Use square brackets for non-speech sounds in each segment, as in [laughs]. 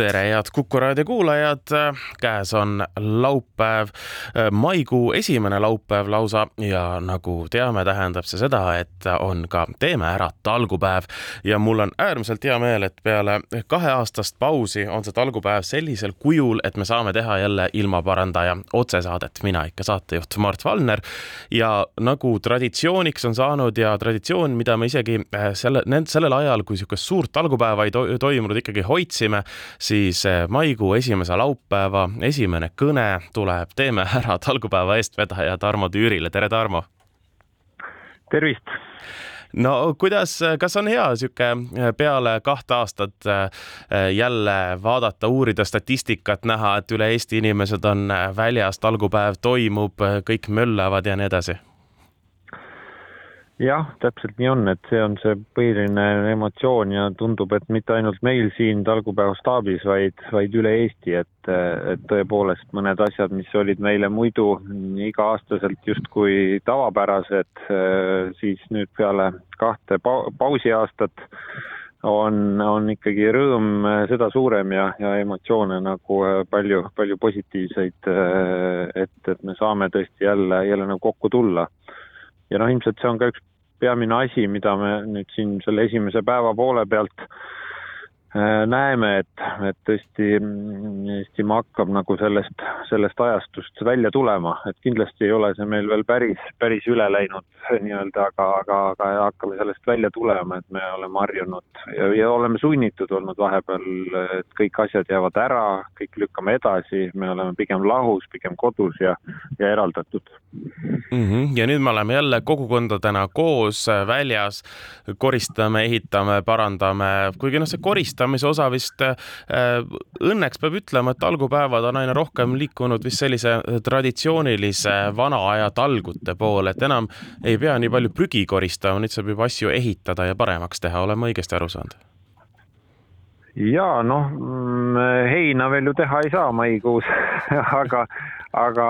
tere, head Kuku raadio kuulajad. käes on laupäev, maikuu esimene laupäev lausa ja nagu teame, tähendab see seda, et on ka Teeme ära talgupäev ja mul on äärmiselt hea meel, et peale kaheaastast pausi on see talgupäev sellisel kujul, et me saame teha jälle ilmaparandaja otsesaadet, mina ikka saatejuht Mart Valner. ja nagu traditsiooniks on saanud ja traditsioon, mida me isegi eh, selle, sellel ajal, kui niisugust suurt talgupäeva ei to toimunud, ikkagi hoidsime siis eh, maikuu esimese laupäeva esimene kõne tuleb Teeme ära talgupäeva eestvedaja Tarmo Tüürile, tere Tarmo! tervist! no kuidas, kas on hea sihuke eh, peale kahte aastat eh, jälle vaadata, uurida statistikat, näha, et üle Eesti inimesed on väljas, talgupäev toimub, kõik möllavad ja nii edasi? Jah, täpselt nii on, et see on see põhiline emotsioon ja tundub, et mitte ainult meil siin talgupäeva staabis, vaid, vaid üle Eesti, et, et tõepoolest mõned asjad, mis olid meile muidu iga-aastaselt justkui tavapärased, siis nüüd peale kahte pausiaastat on, on ikkagi rõõm seda suurem ja, ja emotsioone nagu palju, palju positiivseid, et, et me saame tõesti jälle, jälle nagu kokku tulla. Ja noh, ilmselt see on ka üks peamine asi, mida me nüüd siin selle esimese päeva poole pealt näeme, et, et tõesti Eestimaa hakkab nagu sellest, sellest ajastust välja tulema, et kindlasti ei ole see meil veel päris, päris üle läinud nii-öelda, aga, aga, aga hakkame sellest välja tulema, et me oleme harjunud ja, ja oleme sunnitud olnud vahepeal, et kõik asjad jäävad ära, kõik lükkame edasi, me oleme pigem lahus, pigem kodus ja, ja eraldatud mm. -hmm. ja nüüd me oleme jälle kogukondadena koos väljas, koristame, ehitame, parandame, kuigi noh, see koristamine koolistamise osa vist äh, õnneks peab ütlema, et talgupäevad on aina rohkem liikunud vist sellise traditsioonilise vana aja talgute poole, et enam ei pea nii palju prügi koristama, nüüd saab juba asju ehitada ja paremaks teha, olen ma õigesti aru saanud? ja noh, mm, heina veel ju teha ei saa maikuus [laughs] aga, aga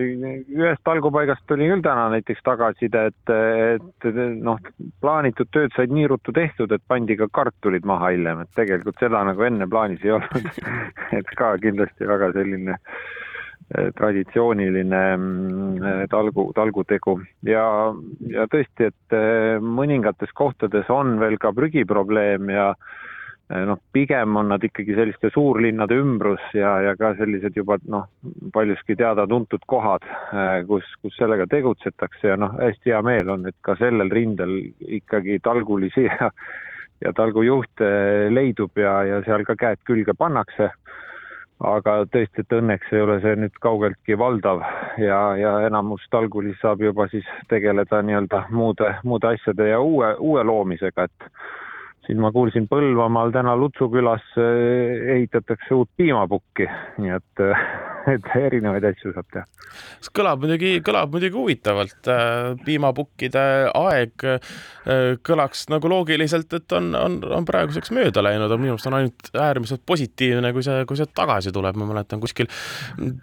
ühest talgupaigast tuli küll täna näiteks tagasiside, et, et noh, plaanitud tööd said nii ruttu tehtud, et pandi ka kartulid maha hiljem, et tegelikult seda nagu enne plaanis ei olnud. [laughs] Et ka kindlasti väga selline eh, traditsiooniline mm, talgu, talgutegu. Ja, ja tõesti, et mõningates kohtades on veel ka prügiprobleem ja noh, pigem on nad ikkagi selliste suurlinnade ümbrus ja, ja ka sellised juba noh, paljuski teada-tuntud kohad, eh, kus, kus sellega tegutsetakse ja noh, hästi hea meel on, et ka sellel rindel ikkagi talgulisi [laughs] ja ja talgujuhte leidub ja, ja seal ka käed külge pannakse. aga tõesti, et õnneks ei ole see nüüd kaugeltki valdav ja, ja enamus talgulisi saab juba siis tegeleda nii-öelda muude, muude asjade ja uue, uue loomisega, et siin ma kuulsin Põlvamaal täna Lutsu külas eh, ehitatakse uut piimapukki, nii et, eh, [laughs] et erinevaid asju saab teha. see kõlab muidugi, kõlab muidugi huvitavalt. Eh, piimapukkide aeg kõlaks nagu loogiliselt, et on, on, on praeguseks mööda läinud, aga minu arust on ainult äärmiselt positiivne, kui see, kui see tagasi tuleb. ma mäletan kuskil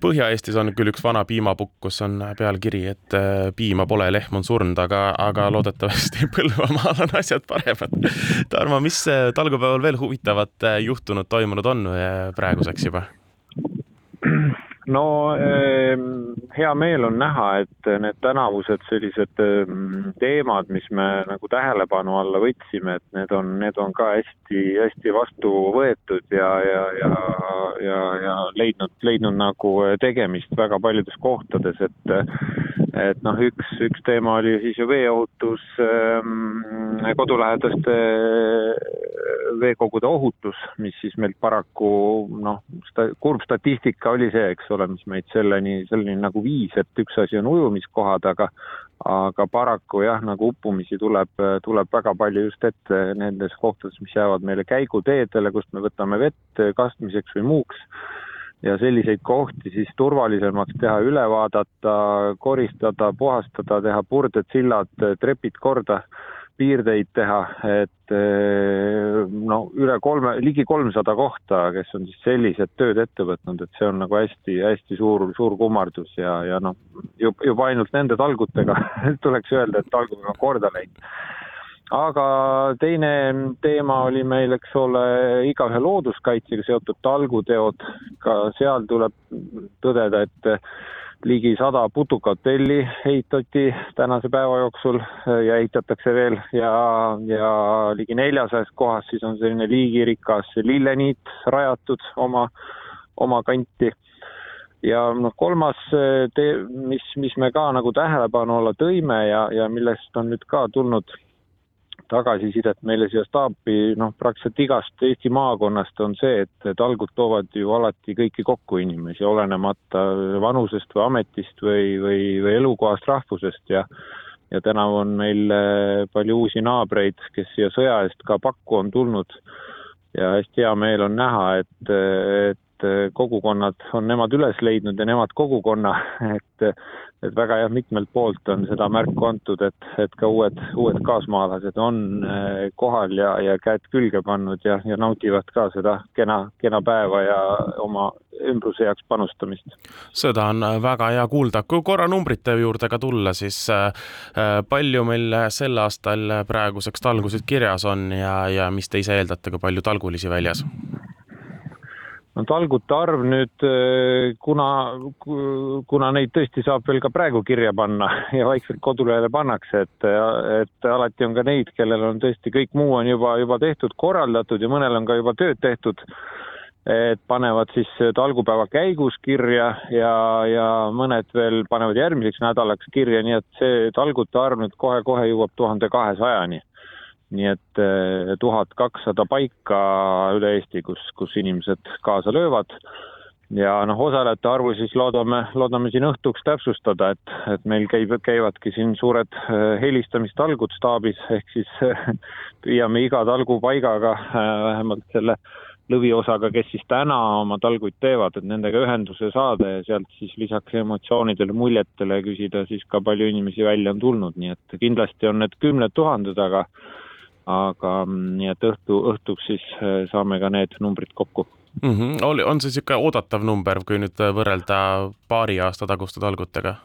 Põhja-Eestis on küll üks vana piimapukk, kus on pealkiri, et piima pole, lehm on surnud, aga, aga [laughs] loodetavasti Põlvamaal on asjad paremad. Tarmo Tarmo, mis talgupäeval veel huvitavat äh, juhtunud, toimunud on äh, praeguseks juba? no ehm, hea meel on näha, et need tänavused sellised ehm, teemad, mis me nagu tähelepanu alla võtsime, et need on, need on ka hästi-hästi vastu võetud ja, ja, ja, ja, ja leidnud, leidnud nagu tegemist väga paljudes kohtades, et et noh, üks, üks teema oli siis ju veeohutus, ähm, kodulähedaste veekogude ohutus, mis siis meil paraku noh, kurb statistika oli see, eks ole, mis meid selleni, selleni nagu viis, et üks asi on ujumiskohad, aga aga paraku jah, nagu uppumisi tuleb, tuleb väga palju just ette nendes kohtades, mis jäävad meile käiguteedele, kust me võtame vett kastmiseks või muuks ja selliseid kohti siis turvalisemaks teha, üle vaadata, koristada, puhastada, teha purded, sillad, trepid korda piirdeid teha, et eh, no üle kolme, ligi kolmsada kohta, kes on siis sellised tööd ette võtnud, et see on nagu hästi-hästi suur, suur kummardus ja, ja noh, juba, ainult nende talgutega [laughs] tuleks öelda, et talgud on korda läinud. aga teine teema oli meil, eks ole, igaühe looduskaitsega seotud talguteod, ka seal tuleb tõdeda, et ligi sada putukahotelli ehitati tänase päeva jooksul ja ehitatakse veel ja, ja ligi neljasajas kohas siis on selline liigirikas lilleniit rajatud oma, oma kanti. ja noh, kolmas tee, mis, mis me ka nagu tähelepanu alla tõime ja, ja millest on nüüd ka tulnud tagasisidet meile siia staapi, noh, praktiliselt igast Eesti maakonnast on see, et talgud toovad ju alati kõiki kokku inimesi, olenemata vanusest või ametist või, või, või elukohast, rahvusest ja ja tänavu on meil eh, palju uusi naabreid, kes siia sõja eest ka pakku on tulnud. Ja hästi hea meel on näha, et, et kogukonnad on nemad üles leidnud ja nemad kogukonna, [laughs] et et väga jah, mitmelt poolt on seda märku antud, et, et ka uued, uued kaasmaalased on eh, kohal ja, ja käed külge pannud ja, ja naudivad ka seda kena, kena päeva ja oma ümbruse heaks panustamist. seda on väga hea kuulda, kui korra numbrite juurde ka tulla, siis äh, palju meil sel aastal praeguseks talgusid kirjas on ja, ja mis te ise eeldate, kui palju talgulisi väljas? No talgute arv nüüd, äh, kuna, kuna neid tõesti saab veel ka praegu kirja panna [laughs] ja vaikselt kodulehele pannakse, et, et alati on ka neid, kellel on tõesti kõik muu on juba, juba tehtud, korraldatud ja mõnel on ka juba tööd tehtud, et panevad siis talgupäeva käigus kirja ja, ja mõned veel panevad järgmiseks nädalaks kirja, nii et see talgute arv nüüd kohe-kohe jõuab tuhande kahesajani nii et eh, tuhat kakssada paika üle Eesti, kus, kus inimesed kaasa löövad. Ja noh, osalejate arvu siis loodame, loodame siin õhtuks täpsustada, et, et meil käib, käivadki siin suured eh, helistamistalgud staabis, ehk siis [laughs] püüame iga talgupaigaga eh, vähemalt selle lõviosaga, kes siis täna oma talguid teevad, et nendega ühenduse saada ja sealt siis lisaks emotsioonidele, muljetele küsida siis ka palju inimesi välja on tulnud, nii et kindlasti on need kümned tuhanded, aga aga mm, nii et õhtu, õhtuks siis äh, saame ka need numbrid kokku mm. -hmm. oli, on see niisugune oodatav number, kui nüüd võrrelda paari aasta taguste talgutega?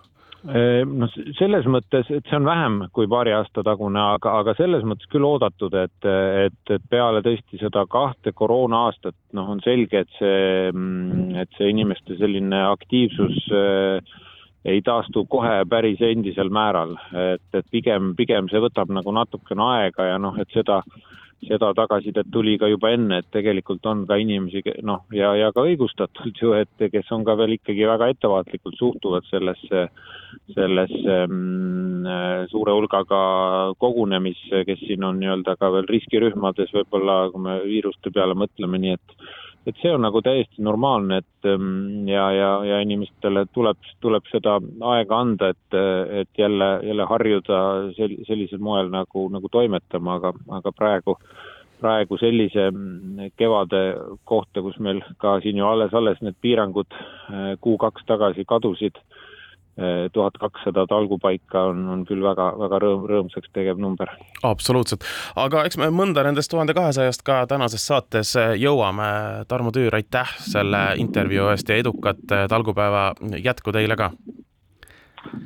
Äh, no selles mõttes, et see on vähem kui paari aasta tagune, aga, aga selles mõttes küll oodatud, et, et, et peale tõesti seda kahte koroona aastat, noh, on selge, et see, mm, et see inimeste selline aktiivsus äh, ei taastu kohe päris endisel määral, et, et pigem, pigem see võtab nagu natukene aega ja noh, et seda, seda tagasisidet tuli ka juba enne, et tegelikult on ka inimesi, noh, ja, ja ka õigustatult ju, et kes on ka veel ikkagi väga ettevaatlikult suhtuvad sellesse, sellesse mm, suure hulgaga kogunemisse, kes siin on nii-öelda ka veel riskirühmades võib-olla, kui me viiruste peale mõtleme, nii et et see on nagu täiesti normaalne, et ähm, ja, ja, ja inimestele tuleb, tuleb seda aega anda, et, et jälle, jälle harjuda sel-, sellisel moel nagu, nagu toimetama, aga, aga praegu, praegu sellise mm, kevade kohta, kus meil ka siin ju alles-alles need piirangud äh, kuu-kaks tagasi kadusid tuhat kakssada talgupaika on, on küll väga, väga rõõm, rõõmsaks tegev number. absoluutselt, aga eks me mõnda nendest tuhande kahesajast ka tänases saates jõuame. Tarmo Tüür, aitäh selle intervjuu eest ja edukat talgupäeva jätku teile ka!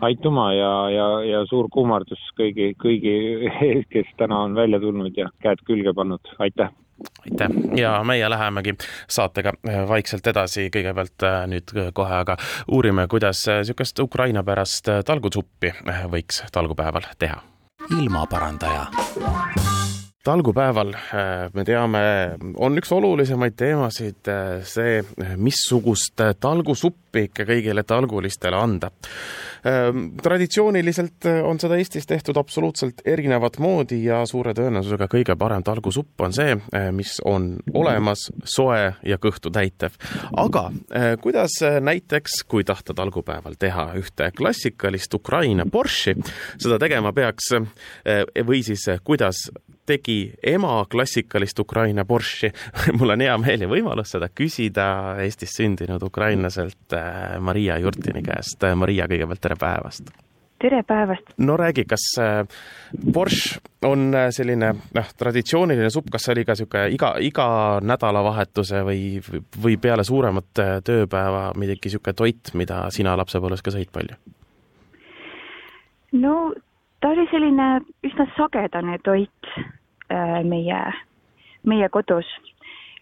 aitüma ja, ja, ja suur kummardus kõigi, kõigi ees, kes täna on välja tulnud ja käed külge pannud, aitäh! Aitäh! Ja meie lähemegi saatega äh, vaikselt edasi, kõigepealt äh, nüüd kohe aga uurime, kuidas niisugust äh, Ukraina pärast talgusuppi võiks talgupäeval teha. ilmaparandaja. Talgupäeval me teame, on üks olulisemaid teemasid see, missugust talgusuppi suppi ikka kõigile talgulistele anda. traditsiooniliselt on seda Eestis tehtud absoluutselt erinevat moodi ja suure tõenäosusega kõige parem talgusupp on see, mis on olemas, soe ja kõhtu täitev. aga kuidas näiteks, kui tahta talgupäeval teha ühte klassikalist Ukraina borši, seda tegema peaks või siis kuidas tegi ema klassikalist Ukraina borši. [laughs] mul on hea meel ja võimalus seda küsida Eestis sündinud ukrainlaselt Maria Jurtini käest. Maria, kõigepealt tere päevast! tere päevast! no räägi, kas äh, borš on äh, selline noh, traditsiooniline supp, kas see oli ka niisugune iga, iga nädalavahetuse või, või peale suuremat tööpäeva midagi niisugune toit, mida sina lapsepõlves ka sõid palju? no ta oli selline üsna sagedane toit äh, meie, meie kodus.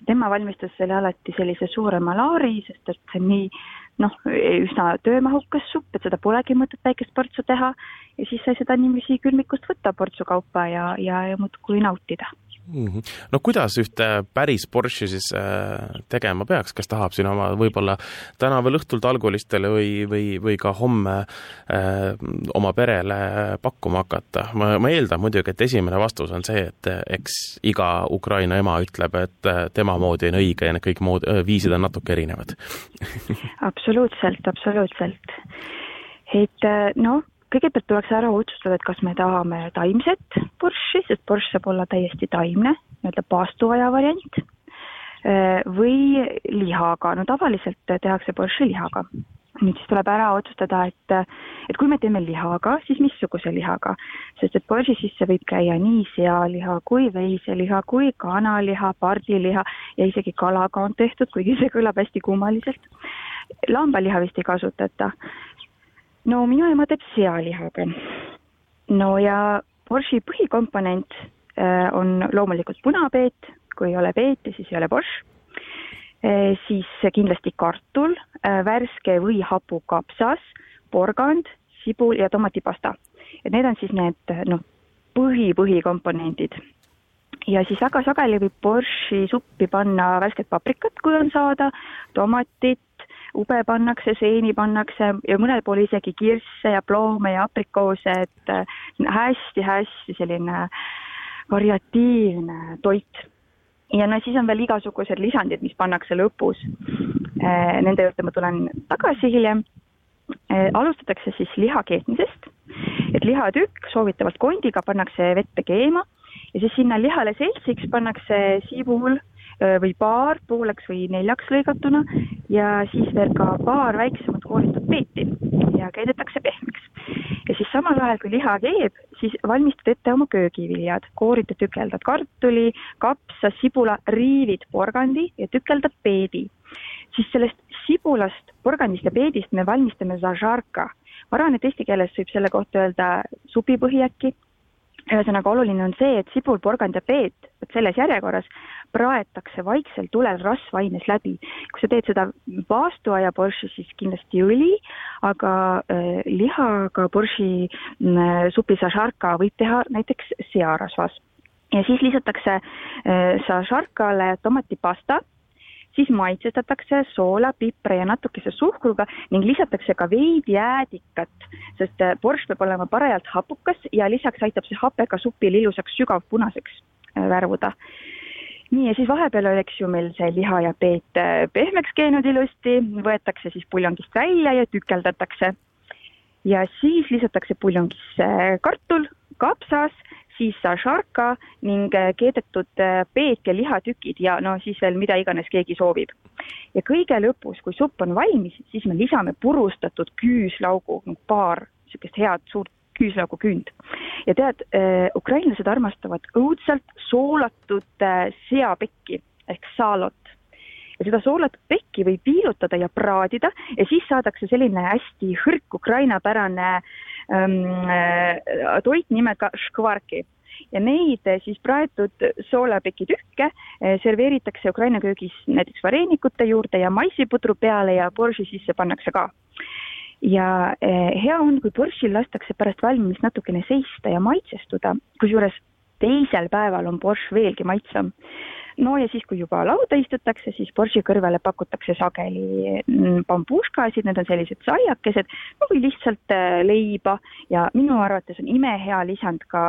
tema valmistas selle alati sellise suurema laari, sest et nii noh, üsna töömahukas supp, et seda polegi mõtet väikest portsu teha. Ja siis sai seda niiviisi külmikust võtta portsu kaupa ja, ja, ja muudkui nautida mm. -hmm. no kuidas ühte päris Porsche siis äh, tegema peaks, kes tahab siin oma võib-olla täna veel õhtul talgulistele või, või, või ka homme äh, oma perele pakkuma hakata? ma, ma eeldan muidugi, et esimene vastus on see, et eks iga Ukraina ema ütleb, et äh, tema moodi on õige ja need kõik mood, viisid on natuke erinevad [laughs] absoluutselt, absoluutselt. et äh, noh, kõigepealt tuleks ära otsustada, et kas me tahame taimset borši, sest borš saab olla täiesti taimne, nii-öelda paastuaja variant, äh, või lihaga, no tavaliselt tehakse borši lihaga. nüüd siis tuleb ära otsustada, et, et kui me teeme lihaga, siis missuguse lihaga, sest et borši sisse võib käia nii sealiha kui veiseliha kui kanaliha, pardiliha ja isegi kalaga on tehtud, kuigi see kõlab hästi kummaliselt. lambaliha vist ei kasutata no minu ema teeb sealihaga. no ja borši põhikomponent äh, on loomulikult punapeet, kui ei ole peeti, siis ei ole borš äh,. siis kindlasti kartul äh,, värske või hapu kapsas, porgand, sibul ja tomatipasta. et need on siis need noh, põhi, põhikomponendid ja siis väga sageli võib borši suppi panna värsket paprikat, kui on saada, tomatit, ube pannakse, seeni pannakse ja mõnel pool isegi kirsse ja ploome ja aprikoose, et hästi-hästi selline variatiivne toit. ja no siis on veel igasugused lisandid, mis pannakse lõpus. Eh, nende juurde ma tulen tagasi hiljem. Eh, alustatakse siis liha keetmisest, et lihatükk soovitavalt kondiga pannakse vette keema ja siis sinna lihale seltsiks pannakse sibul Äh, või paar pooleks või neljaks lõigatuna ja siis veel ka paar väiksemat kooritud peeti ja keedetakse pehmeks. ja siis samal ajal, kui liha keeb, siis valmistad ette oma köögiviljad, koorid ja tükeldad kartuli, kapsa, sibula, riivid porgandi ja tükeldad peedi. siis sellest sibulast, porgandist ja peedist me valmistame zažarka. ma arvan, et eesti keeles võib selle kohta öelda supipõhi äkki ühesõnaga oluline on see, et sibul, porgand ja peet, vot selles järjekorras praetakse vaiksel tulel rasvaines läbi. kui sa teed seda paastuaia borši, siis kindlasti õli, aga äh, lihaga borši äh, supi sašarka võib teha näiteks searasvas. ja siis lisatakse äh, sašarkale tomatipasta siis maitsestatakse soola, pipra ja natukese suhkruga ning lisatakse ka veidi jäädikat, sest borš peab olema parajalt hapukas ja lisaks aitab see hape ka supil ilusaks sügavpunaseks värvuda nii, ja siis vahepeal oleks ju meil see liha ja peet äh, pehmeks keenud ilusti, võetakse siis puljongist välja ja tükeldatakse. ja siis lisatakse puljongisse kartul, kapsas siis sašarka ning äh, keedetud äh, peet ja lihatükid ja no siis veel mida iganes keegi soovib. ja kõige lõpus, kui supp on valmis, siis me lisame purustatud küüslaugu, paar niisugust head suurt küüslaugu küünd. ja tead äh,, ukrainlased armastavad õudselt soolatud äh, seapekki ehk saalot ja seda soolatud pekki võib viilutada ja praadida ja siis saadakse selline hästi hõrk ukrainapärane ähm, äh, toit nimega škvarki ja neid äh, siis praetud soolapeki tükke serveeritakse Ukraina köögis näiteks vareenikute juurde ja maissipudru peale ja borši sisse pannakse ka. Ja hea on, kui boršil lastakse pärast valmimist natukene seista ja maitsestuda, kusjuures teisel päeval on borš veelgi maitsvam no ja siis, kui juba lauda istutakse, siis borši kõrvale pakutakse sageli mm, bambuškasid, need on sellised saiakesed no või lihtsalt äh, leiba ja minu arvates on imehea lisand ka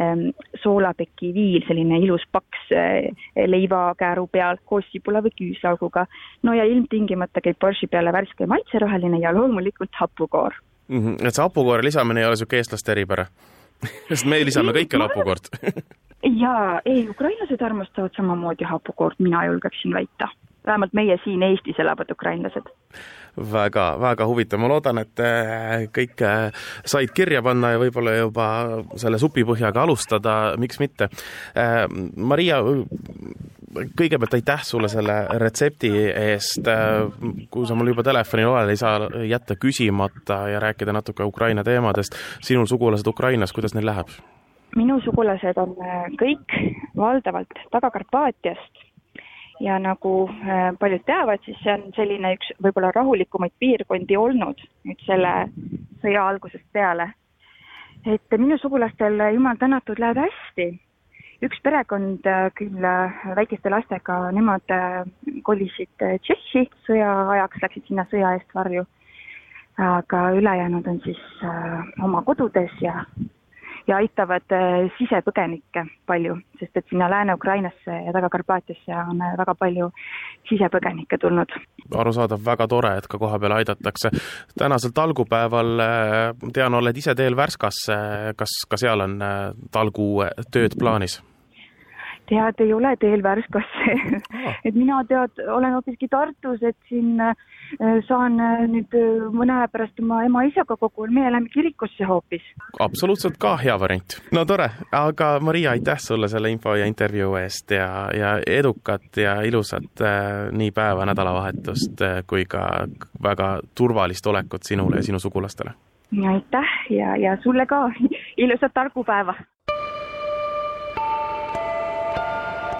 ähm, soolapeki viil, selline ilus paks äh, leivakääru peal koos sibula või küüslauguga. no ja ilmtingimata käib borši peale värske maitseroheline ja loomulikult hapukoor mm. -hmm. et see hapukoore lisamine ei ole niisugune eestlaste eripära [laughs] sest me lisame kõikjal hapukoort [laughs] jaa, ei, ukrainlased armastavad samamoodi hapukoort, mina julgeksin väita. vähemalt meie siin Eestis elavad ukrainlased väga, väga huvitav, ma loodan, et äh, kõik äh, said kirja panna ja võib-olla juba selle supipõhjaga alustada, miks mitte. Äh, Maria, kõigepealt aitäh sulle selle retsepti eest. kui sa mul juba telefonil oled, ei saa jätta küsimata ja rääkida natuke Ukraina teemadest. sinul sugulased Ukrainas, kuidas neil läheb? Minu sugulased on äh, kõik valdavalt Taga-Karpaatiast ja nagu äh, paljud teavad, siis see on selline üks võib-olla rahulikumaid piirkondi olnud nüüd selle sõja algusest peale. et minu sugulastel, jumal tänatud, läheb hästi. üks perekond äh, küll väikeste lastega, nemad kolisid Tšehhi sõja ajaks, läksid sinna sõja eest varju. aga ülejäänud on siis oma kodudes ja ja aitavad äh, sisepõgenikke palju, sest et sinna Lääne-Ukrainasse ja Taga-Karpaatiasse on äh, väga palju sisepõgenikke tulnud. arusaadav, väga tore, et ka koha peal aidatakse. tänasel talgupäeval, äh, tean, oled ise teel Värskasse, kas ka seal on talgutööd plaanis? tead, ei ole teel Värskasse [laughs] et mina tead, olen hoopiski Tartus, et siin äh, saan äh, nüüd äh, mõne aja pärast oma ema-isaga kokku, meie läheme kirikusse hoopis. absoluutselt ka hea variant. no tore, aga Maria, aitäh sulle selle info ja intervjuu eest ja, ja edukat ja ilusat äh, nii päeva, nädalavahetust kui ka väga turvalist olekut sinule ja sinu sugulastele. aitäh ja, ja sulle ka [laughs] ilusat targupäeva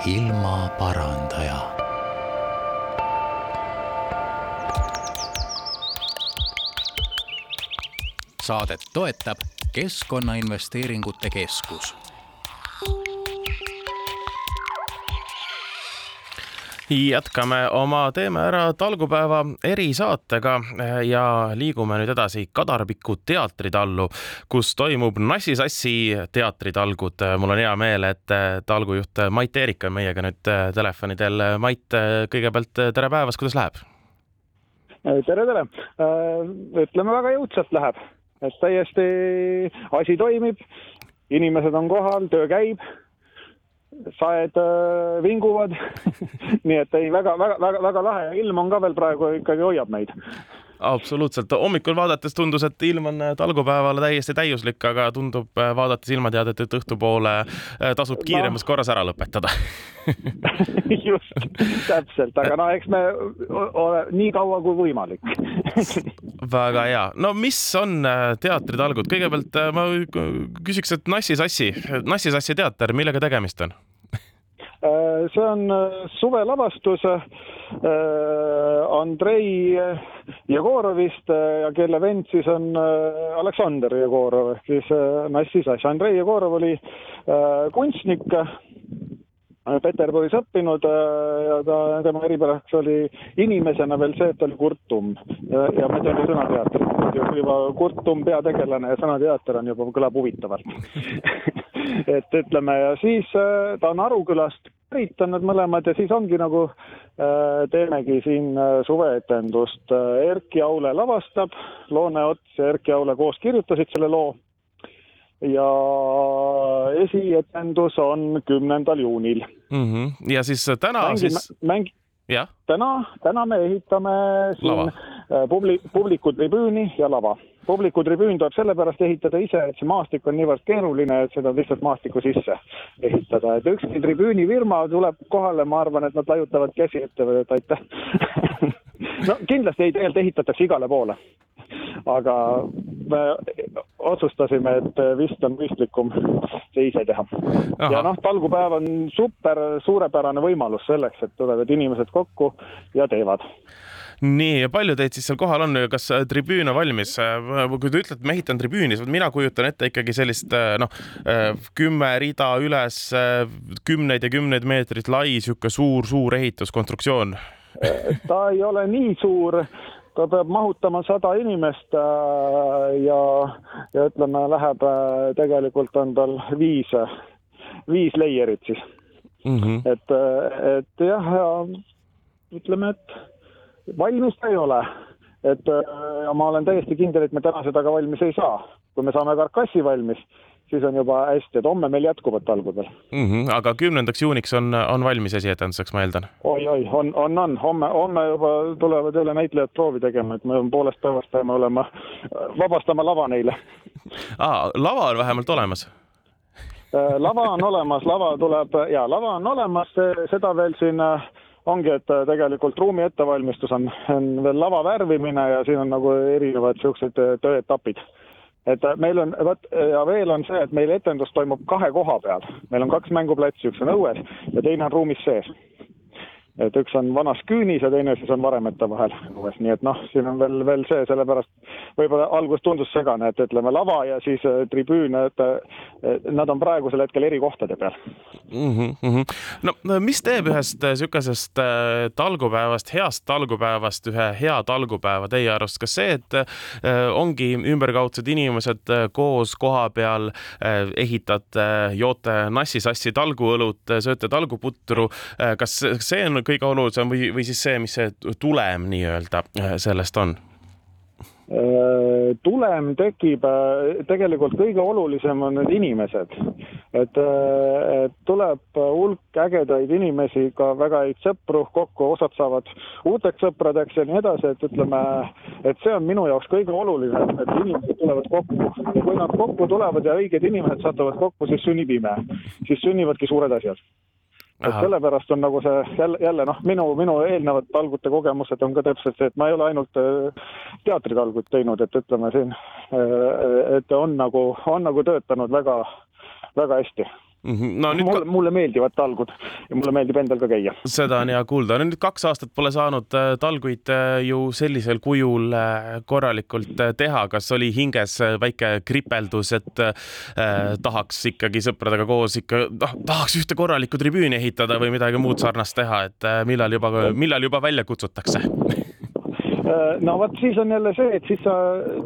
ilmaparandaja. Saadet toetab Keskkonnainvesteeringute Keskus jätkame oma Teeme ära talgupäeva erisaatega ja liigume nüüd edasi Kadarpiku teatritallu, kus toimub Nassisassi teatritalgud. mul on hea meel, et talgujuht Mait Eerik on meiega nüüd telefonidel. Mait, kõigepealt tere päevast, kuidas läheb? tere, tere. ütleme väga jõudsalt läheb, et täiesti asi toimib, inimesed on kohal, töö käib saed äh, vinguvad. [laughs] Nii et ei väga, väga, väga, väga lahe. Ilm on ka veel praegu ikkagi hoiab meid absoluutselt, hommikul vaadates tundus, et ilm on talgupäevale täiesti täiuslik, aga tundub äh, vaadates ilmateadet, et õhtupoole äh, tasub kiiremas no. korras ära lõpetada. [laughs] Just, täpselt, aga no eks me ole nii kaua kui võimalik. [laughs] Väga hea, no mis on äh, teatritalgud, kõigepealt ma küsiks, et Nassisassi, Nassisassi teater, millega tegemist on? See on suvelavastus Andrei Jegorovist ja kelle vend siis on Aleksander Jegorov ehk siis Nassis Asja. Andrei Jegorov oli kunstnik, Peterburis õppinud ja ta, tema eripäraks oli inimesena veel see, et ta oli kurtum ja, ja me teeme sõnateatrit. juba kurtum peategelane ja sõnateater on juba, kõlab huvitavalt [laughs] et ütleme ja siis ta on Arukülast pärit on nad mõlemad ja siis ongi nagu äh, teemegi siin äh, suveetendust. Äh, Erki Aule lavastab, Loone Ots ja Erki Aule koos kirjutasid selle loo. ja esietendus on kümnendal juunil mm. -hmm. ja siis täna Mängi, siis mäng, täna, täna me ehitame siin lava. publi-, publikutribüüni ja lava publikutribüün tuleb sellepärast ehitada ise, et see maastik on niivõrd keeruline, et seda lihtsalt maastiku sisse ehitada, et ükski tribüünifirma tuleb kohale, ma arvan, et nad laiutavad käsi ette et aitäh [laughs] no kindlasti ei, tegelikult ehitatakse igale poole. aga me otsustasime, et vist on mõistlikum see ise teha. ja noh, talgupäev on super suurepärane võimalus selleks, et tulevad inimesed kokku ja teevad nii, ja palju teid siis seal kohal on, kas tribüün on valmis? kui te ütlete, ma ehitan tribüüni, siis mina kujutan ette ikkagi sellist noh, kümme rida üles, kümneid ja kümneid meetreid lai, niisugune suur-suur ehituskonstruktsioon. [laughs] ta ei ole nii suur ta peab mahutama sada inimest ja, ja ütleme, läheb tegelikult on tal viis, viis layer'it siis mm. -hmm. et, et jah, ja ütleme, et valmis ta ei ole. et ja ma olen täiesti kindel, et me täna seda ka valmis ei saa. kui me saame karkassi valmis, siis on juba hästi, et homme meil jätkuvad talgud veel mm. -hmm, aga kümnendaks juuniks on, on valmis esietenduseks, ma eeldan oi,? oi-oi, on, on, on, homme, homme juba tulevad jälle näitlejad proovi tegema, et me poolest päevast peame olema, vabastama lava neile ah,. lava on vähemalt olemas lava on olemas, lava tuleb ja lava on olemas, seda veel siin äh, ongi, et äh, tegelikult ruumi ettevalmistus on, on veel lava värvimine ja siin on nagu erinevad äh, tööetapid. Et äh, meil on, vot ja veel on see, et meil etendus toimub kahe koha peal, meil on kaks mänguplatsi, üks on õues ja teine on ruumis sees et üks on vanas küünis ja teine siis on varemete vahel õues, nii et noh, siin on veel, veel see, sellepärast võib-olla alguses tundus segane, et ütleme lava ja siis äh, tribüün, et nad on praegusel hetkel eri kohtade peal mm. -hmm. no mis teeb ühest niisugusest äh, talgupäevast, heast talgupäevast ühe hea talgupäeva teie arust, kas see, et äh, ongi ümberkaudsed inimesed koos koha peal, ehitate, joote nassi-sassi talguõlut, sööte talguputru, kas see on kõige olulisem või, või siis see, mis see tulem nii-öelda äh, sellest on? Äh, tulem tekib, äh, tegelikult kõige olulisem on need inimesed. et, et tuleb hulk ägedaid inimesi, ka väga häid sõpru kokku, osad saavad uuteks sõpradeks ja nii edasi, et ütleme, et see on minu jaoks kõige olulisem, et inimesed tulevad kokku. ja kui nad kokku tulevad ja õiged inimesed satuvad kokku, siis sünnib ime. siis sünnivadki suured asjad et sellepärast on nagu see jälle, jälle noh, minu, minu eelnevad talgute kogemused on ka täpselt see, et ma ei ole ainult äh, teatritalgut teinud, et ütleme siin, äh, et on nagu, on nagu töötanud väga, väga hästi. No nüüd mulle, mulle meeldivad talgud ja mulle meeldib endal ka käia. seda on hea kuulda. no nüüd kaks aastat pole saanud äh, talguid äh, ju sellisel kujul äh, korralikult teha. kas oli hinges väike kripeldus, et eh, tahaks ikkagi sõpradega koos ikka, noh, tahaks ühte korralikku tribüüni ehitada või midagi muud sarnast teha, et millal juba, millal juba välja kutsutakse Äh, [laughs] no vot, siis on jälle see, et siis sa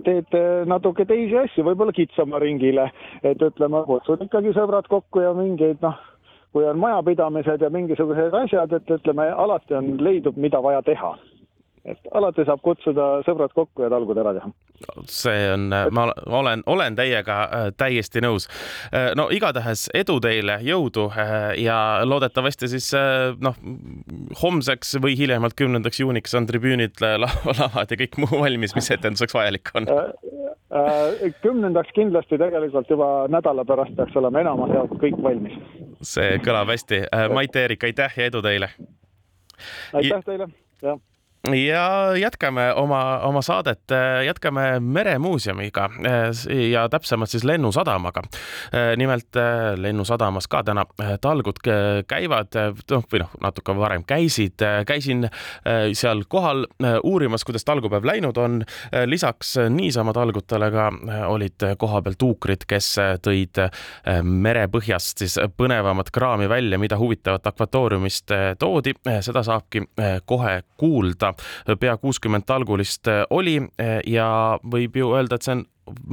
teed äh, natuke teisi asju, võib-olla kitsama ringile, et ütleme, kutsud ikkagi sõbrad kokku ja mingeid noh, kui on majapidamised ja mingisugused asjad, et ütleme, alati on, leidub, mida vaja teha et alati saab kutsuda sõbrad kokku ja talgud ära teha. see on, ma olen, olen teiega äh, täiesti nõus. Äh, no igatahes edu teile, jõudu äh, ja loodetavasti siis noh, homseks või hiljemalt kümnendaks juuniks on tribüünid, lavad ja kõik muu valmis, mis etenduseks vajalik on kümnendaks kindlasti tegelikult juba nädala pärast peaks olema enamus jaolt kõik valmis. see kõlab hästi. Mait-Eerik, aitäh ja edu teile! aitäh teile, jah ja jätkame oma, oma saadet, jätkame Meremuuseumiga ja täpsemalt siis Lennusadamaga. nimelt Lennusadamas ka täna talgud käivad, noh, või noh, natuke varem käisid, käisin seal kohal uurimas, kuidas talgupäev läinud on. lisaks niisama talgutele ka olid kohapeal tuukrid, kes tõid merepõhjast siis põnevamat kraami välja, mida huvitavat akvatooriumist toodi, seda saabki kohe kuulda seda pea kuuskümmend talgulist eh, oli eh, ja võib ju öelda, et see on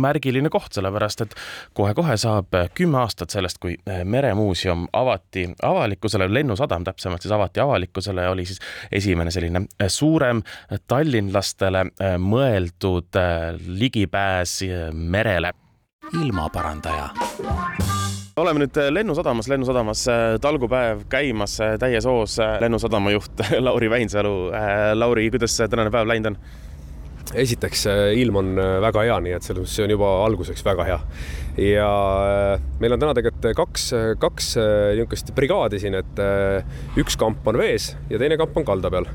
märgiline koht, sellepärast et kohe-kohe saab kümme aastat sellest, kui eh, meremuuseum avati avalikkusele, Lennusadam täpsemalt siis avati avalikkusele ja oli siis esimene selline suurem tallinlastele mõeldud ligipääs merele. ilmaparandaja oleme nüüd äh, Lennusadamas, Lennusadamas äh, talgupäev käimas äh, täies hoos. lennusadama juht [laughs] Lauri Väinsalu. Lauri, kuidas tänane päev läinud on? Esiteks ilm on väga hea, nii et selles mõttes see on juba alguseks väga hea. ja meil on täna tegelikult kaks, kaks niisugust brigaadi siin, et üks kamp on vees ja teine kamp on kalda peal.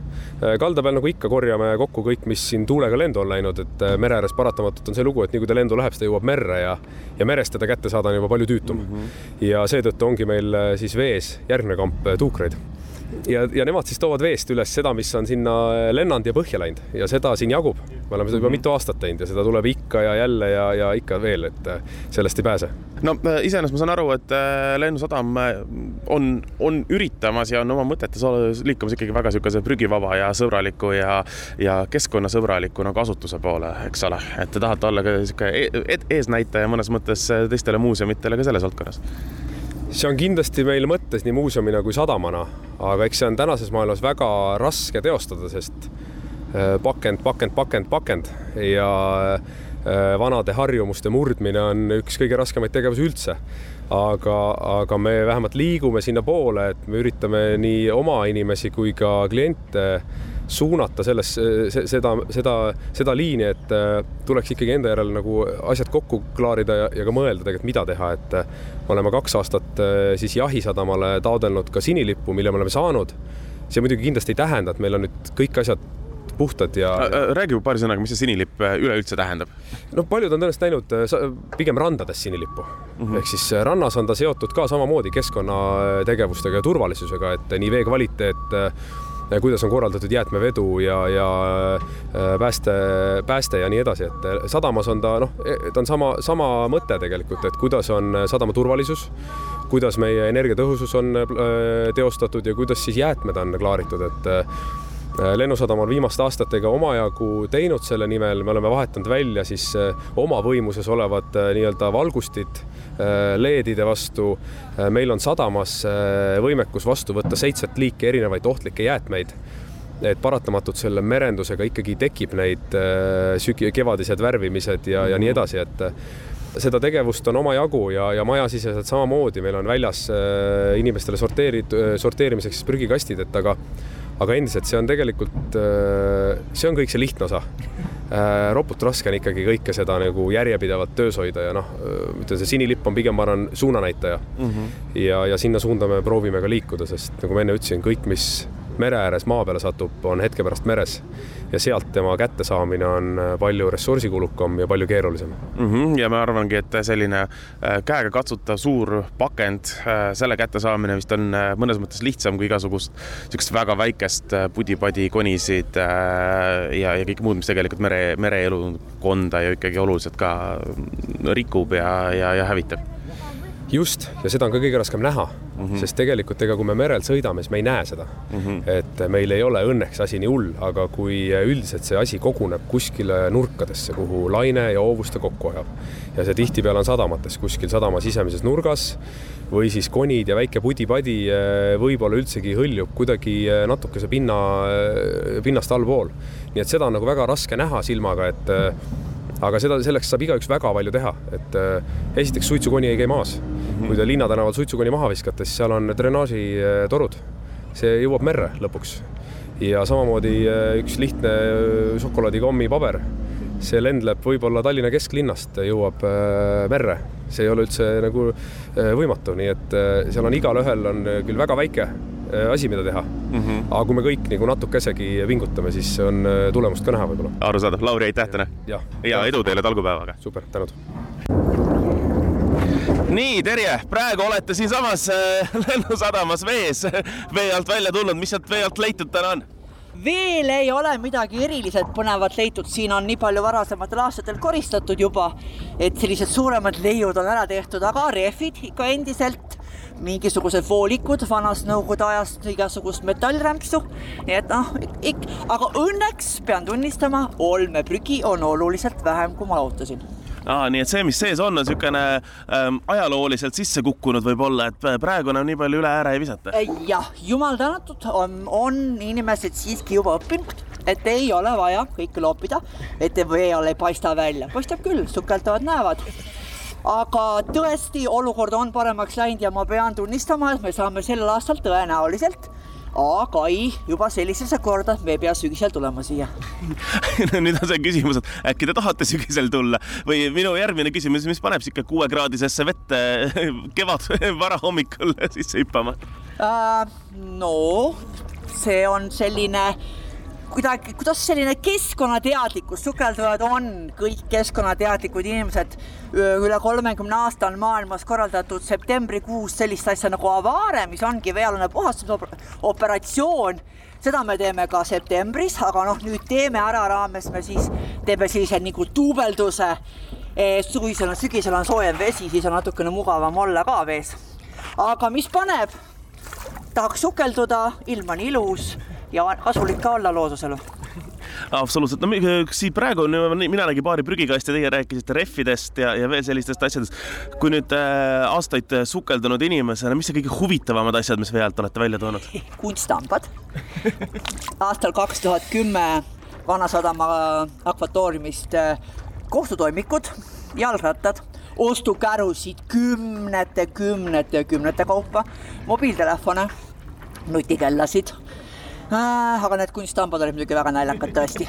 kalda peal nagu ikka korjame kokku kõik, mis siin tuulega lendu on läinud, et mere ääres paratamatult on see lugu, et nii kui ta lendu läheb, siis ta jõuab merre ja ja merest teda kätte saada on juba palju tüütum mm. -hmm. ja seetõttu ongi meil siis vees järgmine kamp tuukreid ja, ja nemad siis toovad veest üles seda, mis on sinna lennanud ja põhja läinud ja seda siin jagub. me oleme seda juba mhm. mitu aastat teinud ja seda tuleb ikka ja jälle ja, ja ikka veel, et äh, sellest ei pääse. no äh, iseenesest ma saan aru, et äh, Lennusadam on, on üritamas ja on oma mõtetes liikumas ikkagi väga niisuguse prügivaba ja sõbraliku ja, ja keskkonnasõbraliku nagu asutuse poole, eks ole, et te tahate olla ka niisugune e-, eesnäitaja mõnes mõttes teistele muuseumitele ka selles valdkonnas see on kindlasti meil mõttes nii muuseumina kui sadamana, aga eks see on tänases maailmas väga raske teostada, sest äh, pakend, pakend, pakend, pakend ja äh, vanade harjumuste murdmine on üks kõige raskemaid tegevusi üldse. aga, aga me vähemalt liigume sinnapoole, et me üritame nii oma inimesi kui ka kliente suunata selles, seda, seda, seda liini, et äh, tuleks ikkagi enda järel nagu asjad kokku klaarida ja, ja ka mõelda tegelikult, mida teha, et äh, me oleme kaks aastat äh, siis Jahisadamale taodelnud ka sinilippu, mille me oleme saanud. see muidugi kindlasti ei tähenda, et meil on nüüd kõik asjad puhtad ja. räägi paari sõnaga, mis see sinilipp üleüldse tähendab? no paljud on tõenäoliselt näinud pigem randades sinilippu mm -hmm. ehk siis rannas on ta seotud ka samamoodi keskkonnategevustega ja turvalisusega, et nii vee kvaliteet kuidas on korraldatud jäätmevedu ja, ja äh, pääste, pääste ja nii edasi, et äh, sadamas on ta noh, e, ta on sama, sama mõte tegelikult, et kuidas on sadama turvalisus, kuidas meie energiatõhusus on äh, teostatud ja kuidas siis jäätmed on klaaritud, et lennusadam on viimaste aastatega omajagu teinud selle nimel, me oleme vahetanud välja siis oma võimuses olevad nii-öelda valgustid LED-ide vastu. Äh, meil on sadamas äh, võimekus vastu võtta seitset liiki erinevaid ohtlikke jäätmeid. Et paratamatult selle merendusega ikkagi tekib neid äh, sügi-, kevadised värvimised ja, ja nii edasi, et seda tegevust on omajagu ja, ja majasiseselt samamoodi, meil on väljas inimestele sorteerid-, sorteerimiseks prügikastid, et aga aga endiselt see on tegelikult, see on kõik see lihtne osa Äh, ropult raske on ikkagi kõike seda nagu järjepidevalt töös hoida ja noh, ütleme see sinilipp on pigem, ma arvan, suunanäitaja mm. -hmm. ja, ja sinna suunda me proovime ka liikuda, sest nagu ma enne ütlesin, kõik, mis mere ääres maa peale satub, on hetke pärast meres ja sealt tema kättesaamine on äh, palju ressursikulukam ja palju keerulisem mm. -hmm. ja ma arvangi, et selline äh, käegakatsutav suur pakend, äh, selle kättesaamine vist on mõnes mõttes lihtsam kui igasugust niisugust väga väikest pudi-padi konisid ja, ja kõik muud, mis tegelikult mere, mereelukonda ju ikkagi oluliselt ka rikub ja, ja, ja hävitab just, ja seda on ka kõige raskem näha mm, -hmm. sest tegelikult ega kui me merel sõidame, siis me ei näe seda mm. -hmm. et meil ei ole õnneks asi nii hull, aga kui üldiselt see asi koguneb kuskile nurkadesse, kuhu laine ja hoovuste kokku ajab ja see tihtipeale on sadamates kuskil sadama sisemises nurgas või siis konid ja väike pudi-padi eh, võib-olla üldsegi hõljub kuidagi eh, natukese pinna, eh, pinnast allpool. nii et seda on nagu väga raske näha silmaga, et aga seda, selleks saab igaüks väga palju teha, et äh, esiteks suitsukoni ei käi maas. -hmm. kui te linnatänaval suitsukoni maha viskate, siis seal on drenaažitorud, see jõuab merre lõpuks. ja samamoodi äh, üks lihtne äh, šokolaadikommipaber, see lendleb võib-olla Tallinna kesklinnast, jõuab merre, see ei ole üldse nagu võimatu, nii et seal on igalühel on küll väga väike Äh, asi, mida teha mm. -hmm. aga kui me kõik nagu natukesegi pingutame, siis on äh, tulemust ka näha võib-olla. arusaadav, Lauri, aitäh täna! ja, ja edu teile talgupäevaga! super, tänud! nii, Terje, praegu olete siinsamas äh, [laughs] lennusadamas vees, [laughs] vee alt välja tulnud, mis sealt vee alt leitud täna on? veel ei ole midagi eriliselt põnevat leitud, siin on nii palju varasematel aastatel koristatud juba, et sellised suuremad leiud on ära tehtud, aga rehvid ikka endiselt mingisugused voolikud vanast nõukogude ajast, igasugust metallrämpsu. nii et noh, aga õnneks pean tunnistama, olmeprügi on oluliselt vähem, kui ma ootasin aa, nii et see, mis sees on, on niisugune ähm, ajalooliselt sisse kukkunud võib-olla, et praegu enam nii palju üle ääre ei visata? Äh, jah, jumal tänatud, on, on inimesed siiski juba õppinud, et ei ole vaja kõike loopida, et vee all ei paista välja, paistab küll, sukeltavad näevad aga tõesti, olukord on paremaks läinud ja ma pean tunnistama, et me saame sel aastal tõenäoliselt aga ei, juba sellisesse korda me ei pea sügisel tulema siia [laughs] no nüüd on see küsimus, et äkki te tahate sügisel tulla või minu järgmine küsimus, mis paneb sihuke kuuekraadisesse vette [laughs] kevad [laughs] varahommikul sisse hüppama uh,? no see on selline kuidagi, kuidas selline keskkonnateadlikkus, sukeldujad on kõik keskkonnateadlikud inimesed. üle kolmekümne aasta on maailmas korraldatud septembrikuus sellist asja nagu avaare, mis ongi veealune puhastusoperatsioon. seda me teeme ka septembris, aga noh, nüüd teeme ära raames me siis teeme sellise nagu duubelduse. suvisel on, sügisel on soojem vesi, siis on natukene mugavam olla ka vees. aga mis paneb? tahaks sukelduda, ilm on ilus ja kasulik ka olla loodusele absoluutselt, no siin praegu on, mina nägin paari prügikasti, teie rääkisite rehvidest ja, ja veel sellistest asjadest. kui nüüd äh, aastaid sukeldunud inimesena, mis on kõige huvitavamad asjad, mis vee alt olete välja toonud? [laughs] kunstambad aastal kaks tuhat kümme Vanasadama akvatooriumist äh, kohtutoimikud, jalgrattad, ostukärusid kümnete, kümnete, kümnete kaupa, mobiiltelefone, nutikellasid äh,. Aga need kunststambad olid muidugi väga naljakad tõesti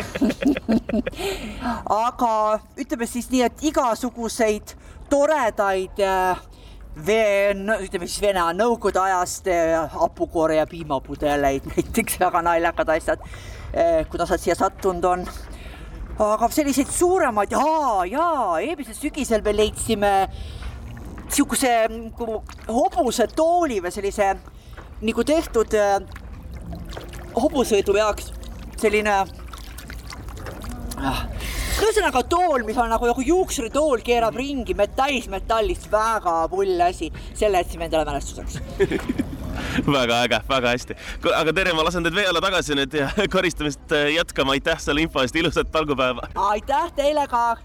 [laughs] aga ütleme siis nii, et igasuguseid toredaid äh, vee, ütleme siis Vene Nõukogude ajast äh, hapukoore ja piimapudeleid, [laughs] näiteks väga naljakad asjad, äh, kuidas nad siia sattunud on. aga selliseid suuremaid, jaa, jaa, eelmisel sügisel me leidsime niisuguse nagu hobusetooli või sellise nagu tehtud hobusõidu jaoks selline ah, ühesõnaga tool, mis on nagu, nagu juuksuritool, keerab ringi täismetallist, väga pull asi, selle jätsime endale mälestuseks [laughs] väga äge, väga hästi. aga Tere, ma lasen teid vee alla tagasi nüüd ja [laughs] koristamist äh, jätkama. aitäh selle info eest, ilusat talgupäeva. aitäh teile ka.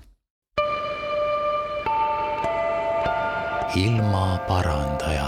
ilmaparandaja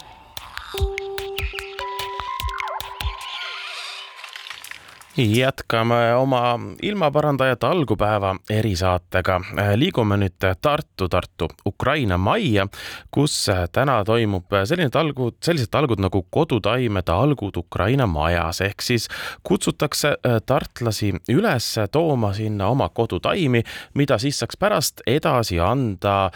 jätkame oma ilmaparandajate algupäeva erisaatega. liigume nüüd Tartu, Tartu Ukraina majja, kus täna toimub selline talgud, sellised talgud nagu kodutaimede algud Ukraina majas, ehk siis kutsutakse tartlasi üles tooma sinna oma kodutaimi, mida siis saaks pärast edasi anda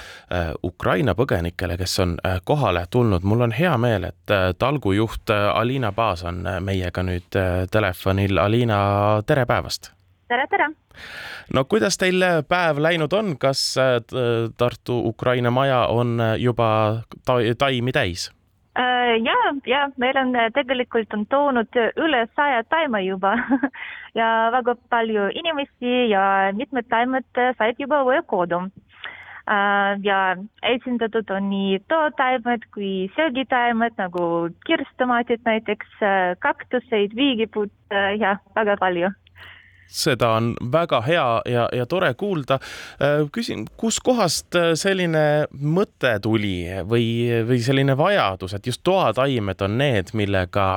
Ukraina põgenikele, kes on kohale tulnud. mul on hea meel, et talgujuht Alina Paas on meiega nüüd telefonil. Alina, Liina, tere päevast! tere, tere! no kuidas teil päev läinud on, kas äh, Tartu Ukraina maja on juba ta taimi täis? Äh, ja, ja meil on äh, tegelikult on toonud üle saja taime juba [laughs] ja väga palju inimesi ja mitmed taimed said juba uue kodu ja esindatud on nii tootaimed kui söögitaimed nagu kirstomaatid näiteks, kaktuseid, viigipuud ja väga palju seda on väga hea ja, ja tore kuulda. küsin, kuskohast selline mõte tuli või, või selline vajadus, et just toataimed on need, millega,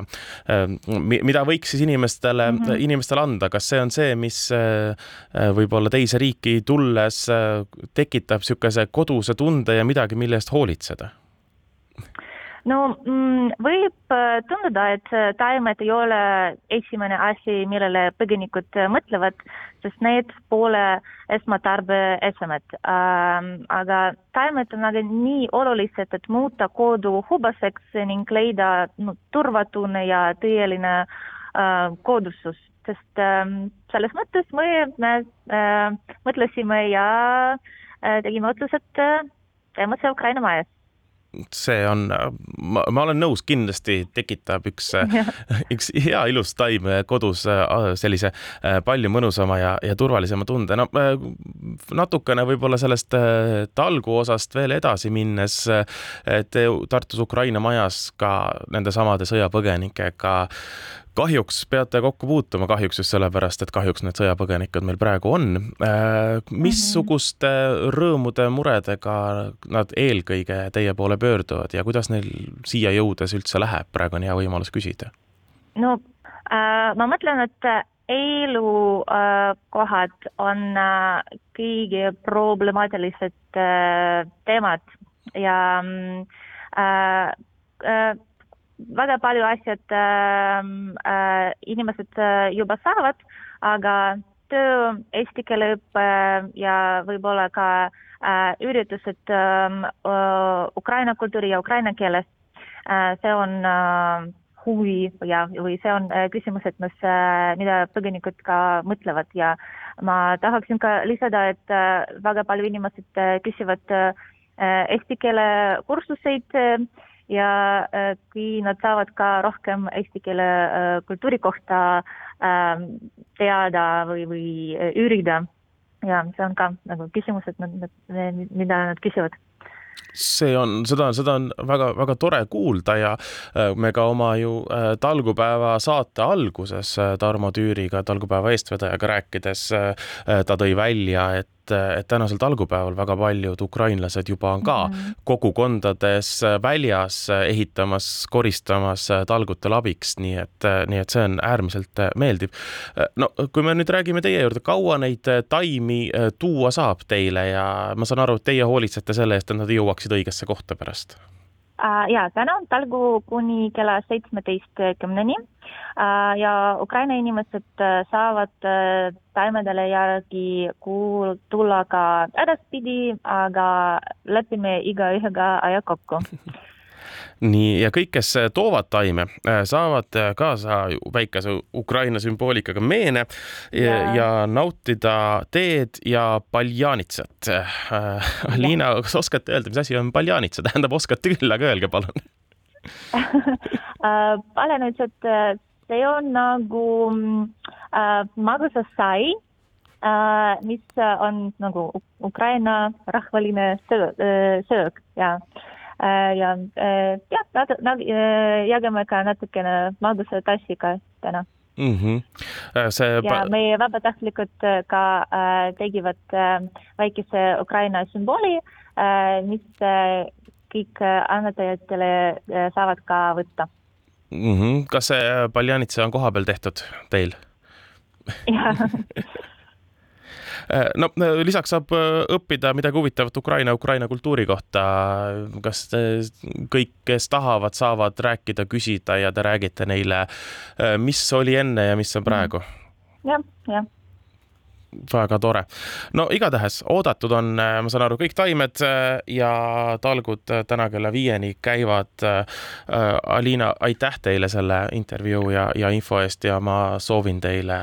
mida võiks siis inimestele mm, -hmm. inimestele anda, kas see on see, mis võib-olla teise riiki tulles tekitab niisuguse koduse tunde ja midagi, mille eest hoolitseda? No mm, võib äh, tunduda, et äh, taimed ei ole esimene asi, millele põgenikud äh, mõtlevad, sest need pole esmatarbeesemed ähm,. aga taimed on aga nii olulised, et muuta kodu hubaseks ning leida no, turvatunne ja tõeline kodusus, sest äh, selles mõttes me, me mõtlesime ja tegime otsuse, et teeme see Ukraina majas see on, ma, ma olen nõus, kindlasti tekitab üks, [laughs] üks hea ilus taim kodus äh, sellise äh, palju mõnusama ja, ja turvalisema tunde. no äh, natukene võib-olla sellest talgu osast veel edasi minnes, et Tartus Ukraina majas ka nendesamade sõjapõgenikega kahjuks peate kokku puutuma, kahjuks just sellepärast, et kahjuks need sõjapõgenikud meil praegu on. Äh, missuguste rõõmude, muredega nad eelkõige teie poole pöörduvad ja kuidas neil siia jõudes üldse läheb, praegu on hea võimalus küsida. no äh, ma mõtlen, et elukohad on äh, kõige problemaatilised äh, teemad ja mm, äh, äh, väga palju asjad äh, äh, inimesed äh, juba saavad, aga töö, eesti keele õpe ja võib-olla ka äh, üritused äh, ukraina kultuuri ja ukraina keeles äh,, see on äh, huvi ja, või see on äh, küsimused, mis äh,, mida põgenikud ka mõtlevad. Ja ma tahaksin ka lisada, et äh, väga palju inimesed äh, küsivad äh, eesti keele kursuseid äh, ja äh, kui nad saavad ka rohkem eesti keele äh, kultuuri kohta äh, teada või, või üürida ja see on ka nagu küsimused, mida nad küsivad. See on, seda, seda on väga-väga tore kuulda ja me ka oma ju talgupäeva saate alguses Tarmo Tüüriga, talgupäeva eestvedajaga rääkides, ta tõi välja, et et, et tänasel talgupäeval väga paljud ukrainlased juba on ka mm -hmm. kogukondades väljas ehitamas, koristamas talgutel abiks, nii et, nii et see on äärmiselt meeldiv. no kui me nüüd räägime teie juurde, kaua neid taimi tuua saab teile ja ma saan aru, et teie hoolitsete selle eest, et nad jõuaksid õigesse kohta pärast? Ja täna on talgu kuni kella seitsmeteistkümneni. Äh, ja Ukraina inimesed äh, saavad äh, taimedele järgi kuul-, tulla ka edaspidi, aga lepime igaühega aja kokku [laughs] nii, ja kõik, kes toovad taime, saavad kaasa väikese Ukraina sümboolikaga meene ja, ja nautida teed ja paljanitsat. Liina, kas oskate öelda, mis asi on paljanitsa, tähendab, oskate küll, aga öelge palun. [laughs] Paljanitsat see on nagu äh, magusasai äh,, mis on nagu Ukraina rahvaline söö, äh, söök ja äh, ja äh, jah, nad, nad äh, jagame ka natukene magusatassiga täna mm. -hmm. See... ja meie vabatahtlikud äh, ka äh, tegivad äh, väikese Ukraina sümbooli äh,, mis äh, kõik annetajatele äh, saavad ka võtta mm. -hmm. kas see äh, paljanitsa on kohapeal tehtud teil? jah äh, [laughs] no äh, lisaks saab õppida midagi huvitavat Ukraina, Ukraina kultuuri kohta. kas kõik, kes tahavad, saavad rääkida, küsida ja te räägite neile, mis oli enne ja mis on praegu ja,? jah, jah väga tore. no igatahes oodatud on, äh, ma saan aru, kõik taimed äh, ja talgud äh, täna kella viieni käivad. Aliina, aitäh teile selle intervjuu ja, ja info eest ja ma soovin teile,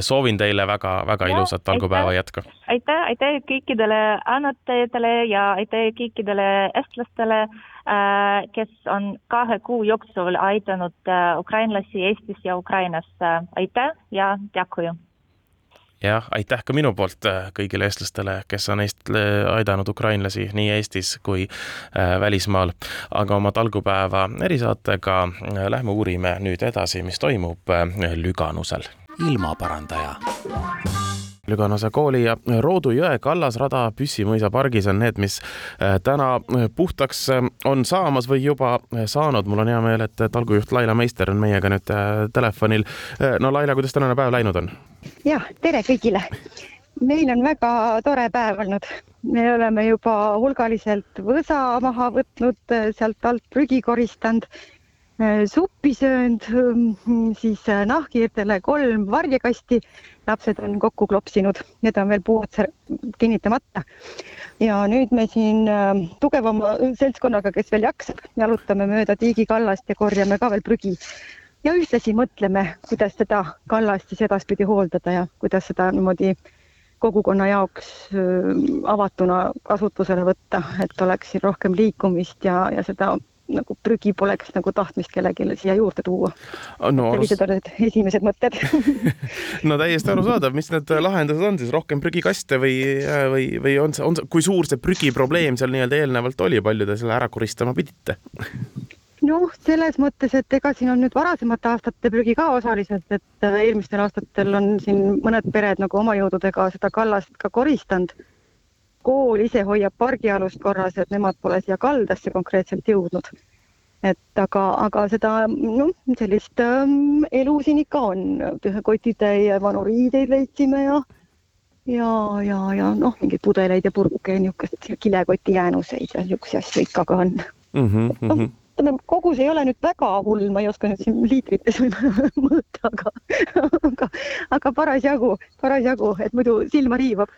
soovin teile väga-väga ilusat talgupäeva jätku. aitäh, aitäh kõikidele annetajatele ja aitäh kõikidele eestlastele kes on kahe kuu jooksul aidanud ukrainlasi Eestis ja Ukrainas. aitäh ja täkuju jah, aitäh ka minu poolt äh, kõigile eestlastele, kes on Eest-, aidanud ukrainlasi nii Eestis kui äh, välismaal. aga oma talgupäeva erisaatega äh, lähme uurime nüüd edasi, mis toimub Lüganusel. ilmaparandaja Lüganuse kooli ja Roodu jõe kallasrada Püssimõisa pargis on need, mis täna puhtaks on saamas või juba saanud. mul on hea meel, et talgujuht Laila Meister on meiega nüüd telefonil. no Laila, kuidas tänane päev läinud on? jah, tere kõigile. meil on väga tore päev olnud. me oleme juba hulgaliselt võsa maha võtnud, sealt alt prügi koristanud, suppi söönud, siis nahkhiirtele kolm varjekasti. Lapsed on kokku klopsinud, need on veel puud kinnitamata. ja nüüd me siin tugevama seltskonnaga, kes veel jaksab, jalutame mööda tiigikallast ja korjame ka veel prügi ja ühtlasi mõtleme, kuidas seda kallast siis edaspidi hooldada ja kuidas seda niimoodi kogukonna jaoks avatuna kasutusele võtta, et oleks siin rohkem liikumist ja, ja seda nagu prügi poleks nagu tahtmist kellelegi siia juurde tuua no,. sellised on need esimesed mõtted [laughs] no täiesti arusaadav, mis need lahendused on siis, rohkem prügikaste või, või, või on see, on see, kui suur see prügiprobleem seal nii-öelda eelnevalt oli, palju te selle ära koristama pidite noh, selles mõttes, et ega siin on nüüd varasemate aastate prügi ka osaliselt, et äh, eelmistel aastatel on siin mõned pered nagu oma jõududega seda kallast ka koristanud. Kool ise hoiab pargialust korras, et nemad pole siia kaldasse konkreetselt jõudnud. et aga, aga seda noh, sellist ähm, elu siin ikka on, kotitäie vanu riideid leidsime ja ja, ja, ja noh, mingeid pudeleid ja purke ja niisugust kilekoti jäänuseid ja niisuguseid asju ikka ka on mm. -hmm, mm -hmm ütleme, kogus ei ole nüüd väga hull, ma ei oska nüüd siin liitrites [laughs] mõõta, aga, aga, aga parasjagu, parasjagu, et muidu silma riivab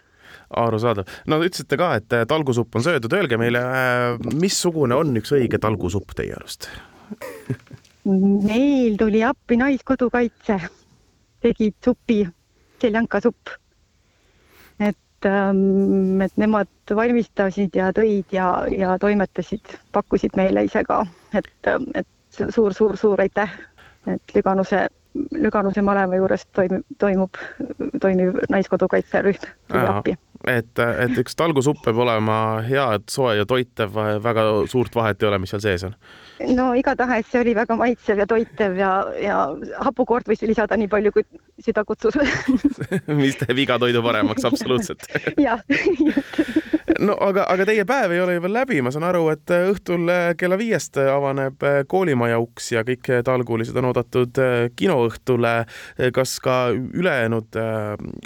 arusaadav. no ütlesite ka, et talgusupp on söödud, öelge meile, missugune on üks õige talgusupp teie arust? Meil tuli appi Naiskodukaitse, tegid supi, seljankasupp. et, ähm, et nemad valmistasid ja tõid ja, ja toimetasid, pakkusid meile ise ka, et, et suur-suur-suur aitäh, et Lüganuse Lüganuse maleva juures toimub, toimub, toimiv Naiskodukaitserühm tuli appi et, et üks talgusupp peab olema hea, et soe ja toitev, väga suurt vahet ei ole, mis seal sees on. No igatahes see oli väga maitsev ja toitev ja, ja hapukoort võis lisada nii palju, kui süda kutsus [laughs] mis teeb iga toidu paremaks, absoluutselt. [laughs] jah, [laughs] no aga, aga teie päev ei ole ju veel läbi, ma saan aru, et äh, õhtul äh, kella viiest avaneb äh, koolimaja uks ja kõik talgulised on oodatud kinoõhtule. kas ka ülejäänud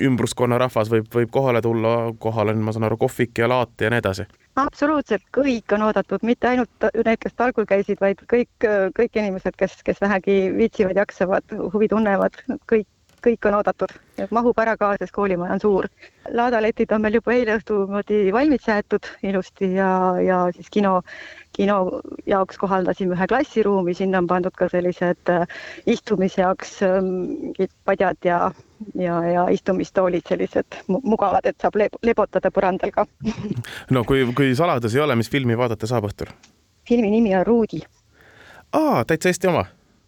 ümbruskonna rahvas võib, võib kohale tulla, kohal on, ma saan aru, kohvik ja laat ja nii edasi? Absoluutselt. Kõik on oodatud, mitte ainult need, kes talgul käisid, vaid kõik, kõik inimesed, kes, kes vähegi viitsivad, jaksavad, huvi tunnevad, kõik kõik on oodatud, mahub ära ka, sest koolimaja on suur. laadaletid on meil juba eile õhtu moodi valmis jäetud ilusti ja, ja siis kino, kino jaoks kohaldasime ühe klassiruumi, sinna on pandud ka sellised äh, istumise jaoks ähm, padjad ja, ja, ja istumistoolid sellised mugavad, et saab lebotada põrandal ka. [laughs] no kui, kui saladus ei ole, mis filmi vaadata saab õhtul? filmi nimi on Ruudi. aa, täitsa Eesti oma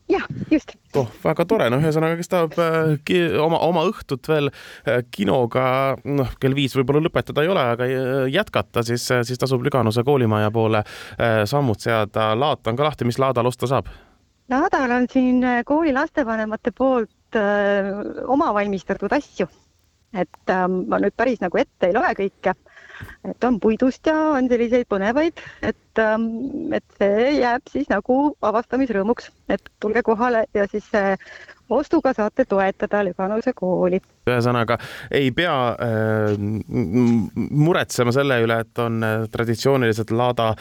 jah, just. oh, väga tore, no ühesõnaga, kes tahab äh, oma, oma õhtut veel äh, kinoga, noh, kell viis võib-olla lõpetada ei ole, aga äh, jätkata, siis, siis tasub Lüganuse koolimaja poole sammud seada. laat on ka lahti, mis laadal osta saab? laadal on siin kooli lastevanemate poolt oma valmistatud asju. et öö, ma nüüd päris nagu ette ei loe kõike et on puidust ja on selliseid põnevaid, et, ähm, et see jääb siis nagu avastamisrõõmuks, et tulge kohale ja siis ostuga saate toetada Lüganuse kooli. ühesõnaga ei pea äh, muretsema selle üle, et on äh, traditsioonilised laada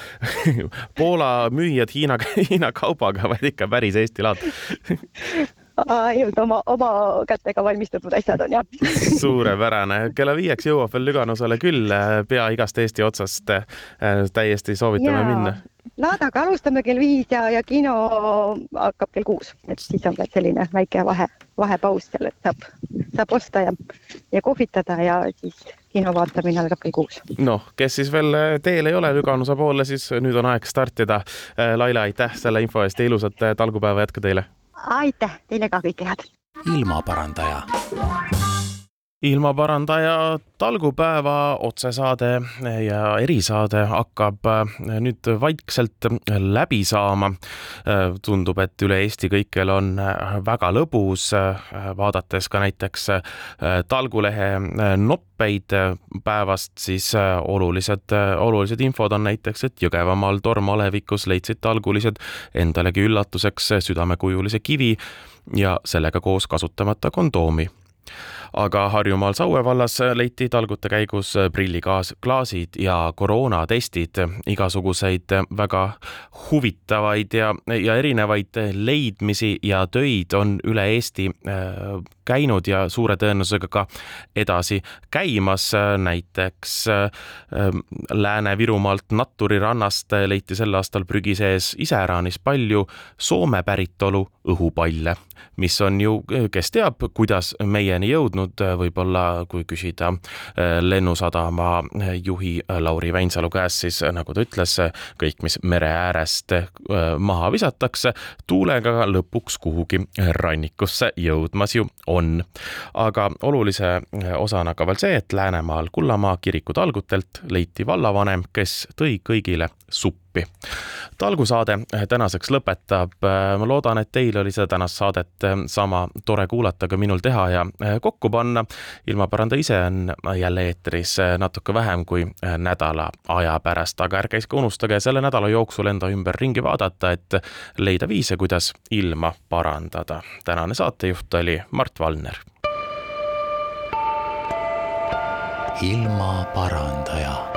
[laughs] Poola müüjad Hiina, Hiina kaubaga, vaid ikka päris Eesti laad [laughs] ainult oma, oma kätega valmistatud asjad on jah. [laughs] suurepärane, kella viieks jõuab veel Lüganusele küll, pea igast Eesti otsast äh, täiesti soovitame ja. minna. Laadaga alustame kell viis ja, ja kino hakkab kell kuus, et siis on veel selline väike vahe, vahepaus seal, et saab, saab osta ja, ja kohvitada ja siis kino vaatamine algab kell kuus. noh, kes siis veel teel ei ole Lüganuse poole, siis nüüd on aeg startida. Laila, aitäh selle info eest ja ilusat talgupäeva jätku teile aitäh, teile ka kõike head. ilmaparandaja ilmaparandaja talgupäeva otsesaade ja erisaade hakkab äh, nüüd vaikselt läbi saama. Äh, tundub, et üle Eesti kõikjal on äh, väga lõbus, vaadates ka näiteks Talgulehe noppeid päevast, siis olulised, olulised infod on näiteks, et Jõgevamaal tormalevikus leidsid talgulised endalegi üllatuseks südamekujulise kivi ja sellega koos kasutamata kondoomi aga Harjumaal Saue vallas leiti talgute käigus prilligaas, klaasid ja koroonatestid, igasuguseid väga huvitavaid ja, ja erinevaid leidmisi ja töid on üle Eesti äh, käinud ja suure tõenäosusega ka edasi käimas. näiteks äh, Lääne-Virumaalt Natturi rannast leiti sel aastal prügi sees iseäranis palju Soome päritolu õhupalle, mis on ju, kes teab, kuidas meieni jõudnud, võib-olla kui küsida äh, Lennusadama juhi Lauri Veinsalu käest, siis nagu ta ütles, kõik, mis mere äärest äh, maha visatakse, tuulega lõpuks kuhugi rannikusse jõudmas ju on. aga olulise osana ka veel see, et Läänemaal Kullamaa kiriku talgutelt leiti vallavanem, kes tõi kõigile suppi appi. talgusaade tänaseks lõpetab. ma loodan, et teil oli seda tänast saadet sama tore kuulata ka minul teha ja kokku panna. ilmapäranda ise on jälle eetris natuke vähem kui nädala aja pärast, aga ärge ikka unustage selle nädala jooksul enda ümber ringi vaadata, et leida viise, kuidas ilma parandada. tänane saatejuht oli Mart Valner. ilmaparandaja